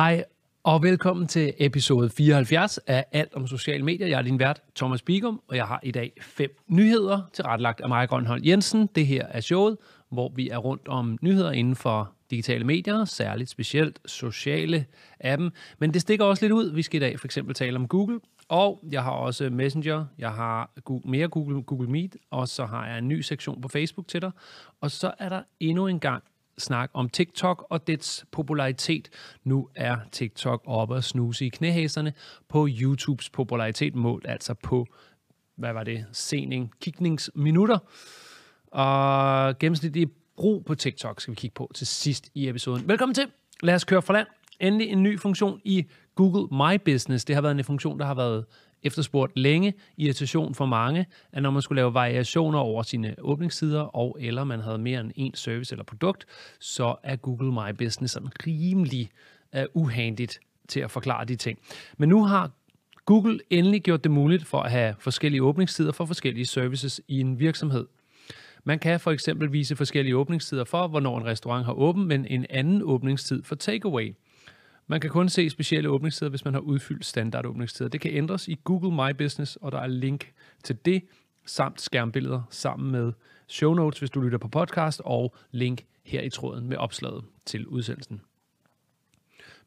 Hej og velkommen til episode 74 af Alt om sociale medier. Jeg er din vært, Thomas Bigum, og jeg har i dag fem nyheder til retlagt af mig, Grønhold Jensen. Det her er showet, hvor vi er rundt om nyheder inden for digitale medier, særligt specielt sociale appen. Men det stikker også lidt ud. Vi skal i dag for eksempel tale om Google, og jeg har også Messenger, jeg har Google, mere Google, Google Meet, og så har jeg en ny sektion på Facebook til dig. Og så er der endnu en gang snak om TikTok og dets popularitet. Nu er TikTok oppe og snuse i knæhæserne på YouTubes popularitet målt, altså på, hvad var det, sening, kigningsminutter. Og gennemsnitlig brug på TikTok skal vi kigge på til sidst i episoden. Velkommen til. Lad os køre fra land. Endelig en ny funktion i Google My Business. Det har været en funktion, der har været efterspurgt længe, irritation for mange, at når man skulle lave variationer over sine åbningstider, og eller man havde mere end en service eller produkt, så er Google My Business sådan rimelig uh, uhandigt til at forklare de ting. Men nu har Google endelig gjort det muligt for at have forskellige åbningstider for forskellige services i en virksomhed. Man kan for eksempel vise forskellige åbningstider for, hvornår en restaurant har åben, men en anden åbningstid for takeaway. Man kan kun se specielle åbningstider, hvis man har udfyldt standard åbningstider. Det kan ændres i Google My Business, og der er link til det, samt skærmbilleder sammen med show notes, hvis du lytter på podcast, og link her i tråden med opslaget til udsendelsen.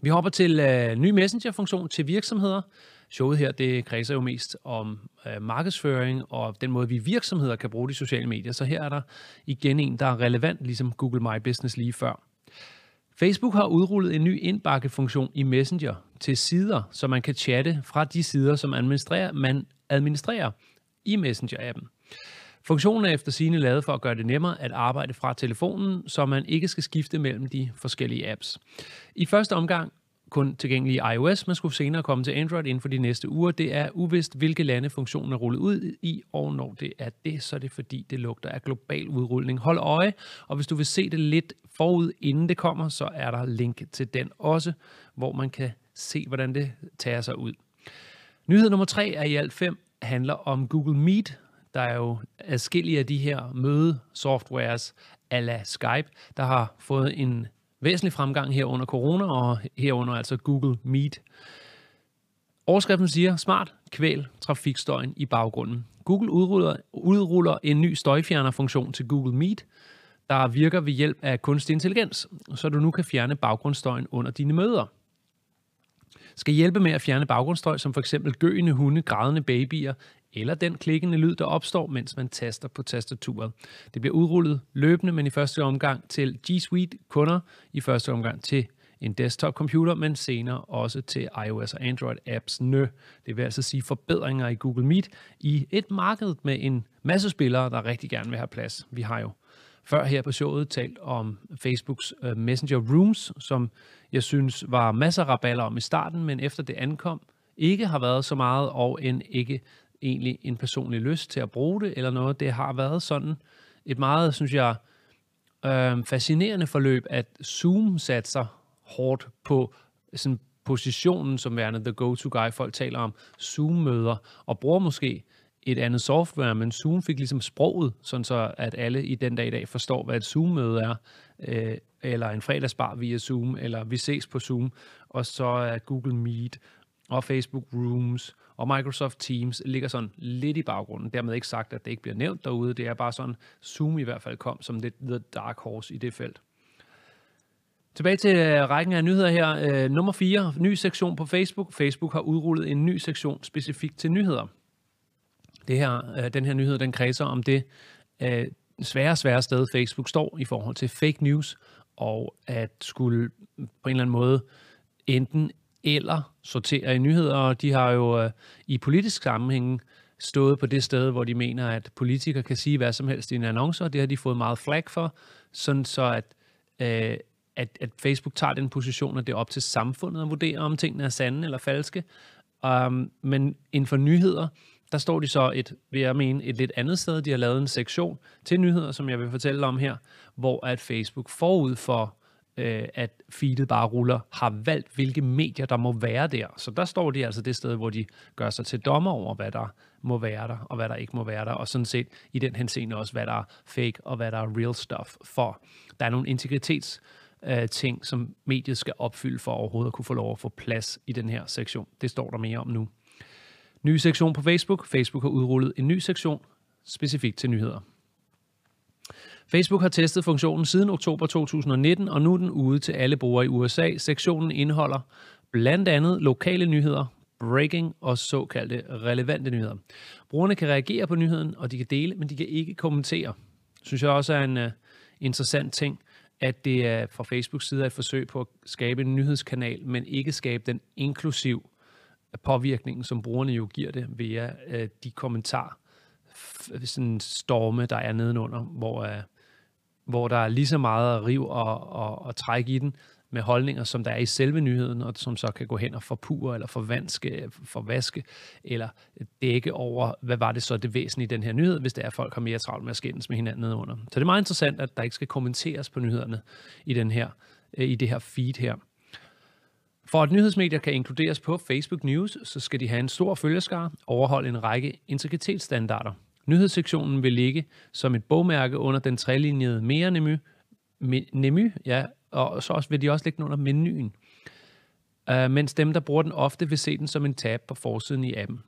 Vi hopper til øh, ny messenger-funktion til virksomheder. Showet her, det kredser jo mest om øh, markedsføring og den måde, vi virksomheder kan bruge de sociale medier. Så her er der igen en, der er relevant, ligesom Google My Business lige før. Facebook har udrullet en ny indbakkefunktion i Messenger til sider, så man kan chatte fra de sider, som administrerer, man administrerer i Messenger-appen. Funktionen er efter sine lavet for at gøre det nemmere at arbejde fra telefonen, så man ikke skal skifte mellem de forskellige apps. I første omgang kun tilgængelig i iOS, men skulle senere komme til Android inden for de næste uger. Det er uvist, hvilke lande funktionen er rullet ud i, og når det er det, så er det fordi, det lugter af global udrulning. Hold øje, og hvis du vil se det lidt forud, inden det kommer, så er der link til den også, hvor man kan se, hvordan det tager sig ud. Nyhed nummer tre er i alt fem, handler om Google Meet. Der er jo adskillige af de her mødesoftwares ala Skype, der har fået en væsentlig fremgang her under corona, og herunder altså Google Meet. Overskriften siger, smart kvæl trafikstøjen i baggrunden. Google udruller, udruller en ny støjfjernerfunktion til Google Meet, der virker ved hjælp af kunstig intelligens, så du nu kan fjerne baggrundsstøjen under dine møder. Skal hjælpe med at fjerne baggrundsstøj, som for eksempel gøende hunde, grædende babyer eller den klikkende lyd, der opstår, mens man taster på tastaturet. Det bliver udrullet løbende, men i første omgang til G Suite kunder, i første omgang til en desktop-computer, men senere også til iOS og Android apps nø. Det vil altså sige forbedringer i Google Meet i et marked med en masse spillere, der rigtig gerne vil have plads. Vi har jo før her på showet talt om Facebooks øh, Messenger Rooms, som jeg synes var masser af raballer om i starten, men efter det ankom, ikke har været så meget, og end ikke egentlig en personlig lyst til at bruge det, eller noget. Det har været sådan et meget, synes jeg, øh, fascinerende forløb, at Zoom satser hårdt på sådan positionen som værende the go-to guy. Folk taler om Zoom-møder, og bruger måske et andet software, men Zoom fik ligesom sproget, sådan så at alle i den dag i dag forstår, hvad et Zoom-møde er, øh, eller en fredagsbar via Zoom, eller vi ses på Zoom, og så er Google Meet og Facebook Rooms og Microsoft Teams ligger sådan lidt i baggrunden. Dermed ikke sagt, at det ikke bliver nævnt derude. Det er bare sådan, Zoom i hvert fald kom som lidt the dark horse i det felt. Tilbage til øh, rækken af nyheder her. Øh, nummer 4, ny sektion på Facebook. Facebook har udrullet en ny sektion specifikt til nyheder. Det her, øh, den her nyhed, den kredser om det uh, svære, svære sted, Facebook står i forhold til fake news, og at skulle på en eller anden måde enten eller sortere i nyheder, og de har jo øh, i politisk sammenhæng stået på det sted, hvor de mener, at politikere kan sige hvad som helst i en annonce, og det har de fået meget flag for, sådan så at, øh, at, at Facebook tager den position, at det er op til samfundet at vurdere, om tingene er sande eller falske. Um, men inden for nyheder, der står de så et, vil jeg mene, et lidt andet sted. De har lavet en sektion til nyheder, som jeg vil fortælle om her, hvor at Facebook forud for øh, at feedet bare ruller, har valgt, hvilke medier, der må være der. Så der står de altså det sted, hvor de gør sig til dommer over, hvad der må være der, og hvad der ikke må være der, og sådan set i den henseende også, hvad der er fake, og hvad der er real stuff for. Der er nogle integritets øh, ting, som mediet skal opfylde for overhovedet at kunne få lov at få plads i den her sektion. Det står der mere om nu. Ny sektion på Facebook. Facebook har udrullet en ny sektion specifikt til nyheder. Facebook har testet funktionen siden oktober 2019, og nu er den ude til alle brugere i USA. Sektionen indeholder blandt andet lokale nyheder, breaking og såkaldte relevante nyheder. Brugerne kan reagere på nyheden, og de kan dele, men de kan ikke kommentere. Synes jeg også er en uh, interessant ting, at det er fra Facebooks side et forsøg på at skabe en nyhedskanal, men ikke skabe den inklusiv påvirkning, som brugerne jo giver det via uh, de kommentarer, sådan storme, der er nedenunder, hvor, uh, hvor der er lige så meget riv og, og, og træk i den, med holdninger, som der er i selve nyheden, og som så kan gå hen og forpure, eller forvanske, forvaske, eller dække over, hvad var det så det væsentlige i den her nyhed, hvis det er, at folk har mere travlt med at skændes med hinanden nedenunder. Så det er meget interessant, at der ikke skal kommenteres på nyhederne i, den her, øh, i det her feed her. For at nyhedsmedier kan inkluderes på Facebook News, så skal de have en stor følgeskare, overholde en række integritetsstandarder. Nyhedssektionen vil ligge som et bogmærke under den trelinjede mere nemy, nemy ja, og så også, vil de også ligge den under menuen. Uh, mens dem, der bruger den ofte, vil se den som en tab på forsiden i appen.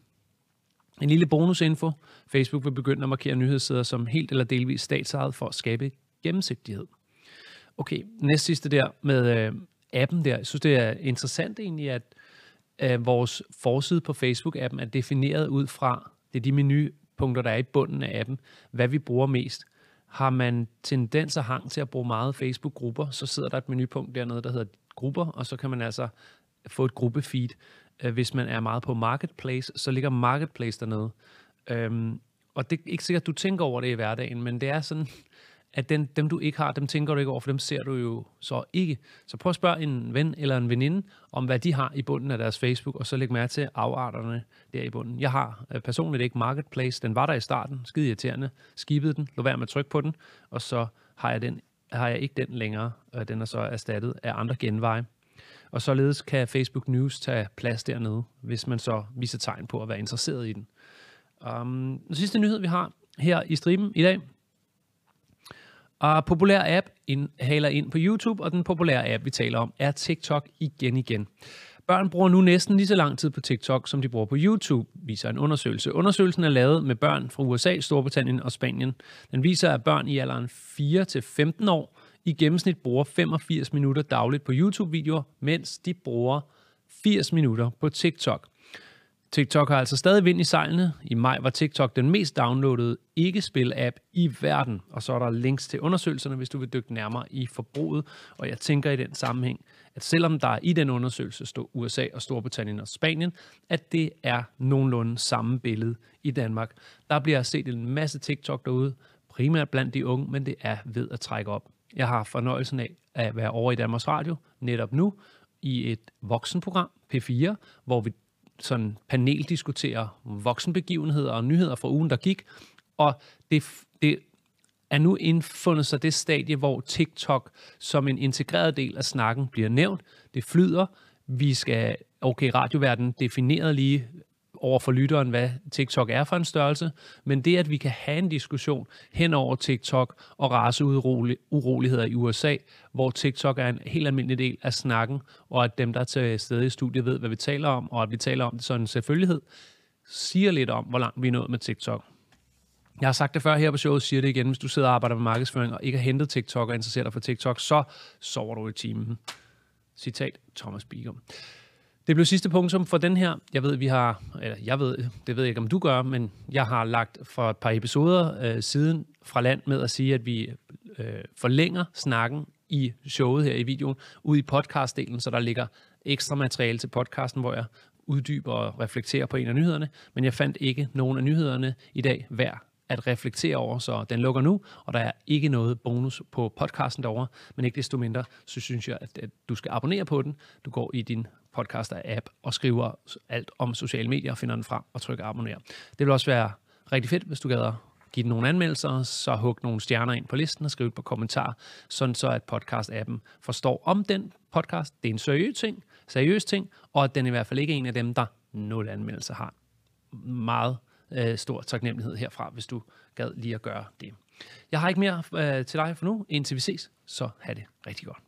En lille bonusinfo. Facebook vil begynde at markere nyhedssider som helt eller delvis statsejet for at skabe gennemsigtighed. Okay, næst sidste der med uh, appen der. Jeg synes, det er interessant egentlig, at uh, vores forside på Facebook-appen er defineret ud fra, det er de punkter, der er i bunden af appen, hvad vi bruger mest har man tendens og hang til at bruge meget Facebook-grupper, så sidder der et menupunkt dernede, der hedder grupper, og så kan man altså få et gruppefeed. Øh, hvis man er meget på Marketplace, så ligger Marketplace dernede. Øhm, og det er ikke sikkert, at du tænker over det i hverdagen, men det er sådan, at den, dem du ikke har, dem tænker du ikke over, for dem ser du jo så ikke. Så prøv at spørge en ven eller en veninde om, hvad de har i bunden af deres Facebook, og så læg mærke til afarterne der i bunden. Jeg har øh, personligt ikke Marketplace, den var der i starten, skide irriterende, skibede den, lå være med at trykke på den, og så har jeg, den, har jeg ikke den længere, den er så erstattet af andre genveje. Og således kan Facebook News tage plads dernede, hvis man så viser tegn på at være interesseret i den. Um, den sidste nyhed, vi har her i streamen i dag, og populær app haler ind på YouTube, og den populære app, vi taler om, er TikTok igen igen. Børn bruger nu næsten lige så lang tid på TikTok, som de bruger på YouTube, viser en undersøgelse. Undersøgelsen er lavet med børn fra USA, Storbritannien og Spanien. Den viser, at børn i alderen 4-15 år i gennemsnit bruger 85 minutter dagligt på YouTube-videoer, mens de bruger 80 minutter på TikTok. TikTok har altså stadig vind i sejlene. I maj var TikTok den mest downloadede ikke-spil-app i verden. Og så er der links til undersøgelserne, hvis du vil dykke nærmere i forbruget. Og jeg tænker i den sammenhæng, at selvom der i den undersøgelse står USA og Storbritannien og Spanien, at det er nogenlunde samme billede i Danmark. Der bliver set en masse TikTok derude, primært blandt de unge, men det er ved at trække op. Jeg har fornøjelsen af at være over i Danmarks Radio netop nu i et voksenprogram, P4, hvor vi sådan paneldiskutere voksenbegivenheder og nyheder fra ugen, der gik. Og det, det er nu indfundet sig det stadie, hvor TikTok som en integreret del af snakken bliver nævnt. Det flyder. Vi skal, okay, radioverdenen defineret lige over for lytteren, hvad TikTok er for en størrelse, men det, at vi kan have en diskussion hen over TikTok og raceuroligheder i USA, hvor TikTok er en helt almindelig del af snakken, og at dem, der er til stede i studiet, ved, hvad vi taler om, og at vi taler om det sådan en selvfølgelighed, siger lidt om, hvor langt vi er nået med TikTok. Jeg har sagt det før her på showet, siger det igen. Hvis du sidder og arbejder med markedsføring og ikke har hentet TikTok og interesserer dig for TikTok, så sover du i timen. Citat Thomas Bigum. Det blev sidste punktum for den her. Jeg ved, vi har, eller jeg ved, det ved jeg ikke, om du gør, men jeg har lagt for et par episoder øh, siden fra land med at sige, at vi øh, forlænger snakken i showet her i videoen ud i podcastdelen, så der ligger ekstra materiale til podcasten, hvor jeg uddyber og reflekterer på en af nyhederne, men jeg fandt ikke nogen af nyhederne i dag værd at reflektere over, så den lukker nu, og der er ikke noget bonus på podcasten derovre, men ikke desto mindre, så synes jeg, at, at du skal abonnere på den. Du går i din podcaster-app og skriver alt om sociale medier og finder den frem og trykker abonner. Det vil også være rigtig fedt, hvis du gad give den nogle anmeldelser, så hug nogle stjerner ind på listen og skriv et par kommentar, sådan så at podcast-appen forstår om den podcast. Det er en seriøs ting, seriøs ting, og at den i hvert fald ikke er en af dem, der nul anmeldelser har. Meget øh, stor taknemmelighed herfra, hvis du gad lige at gøre det. Jeg har ikke mere øh, til dig for nu, indtil vi ses, så have det rigtig godt.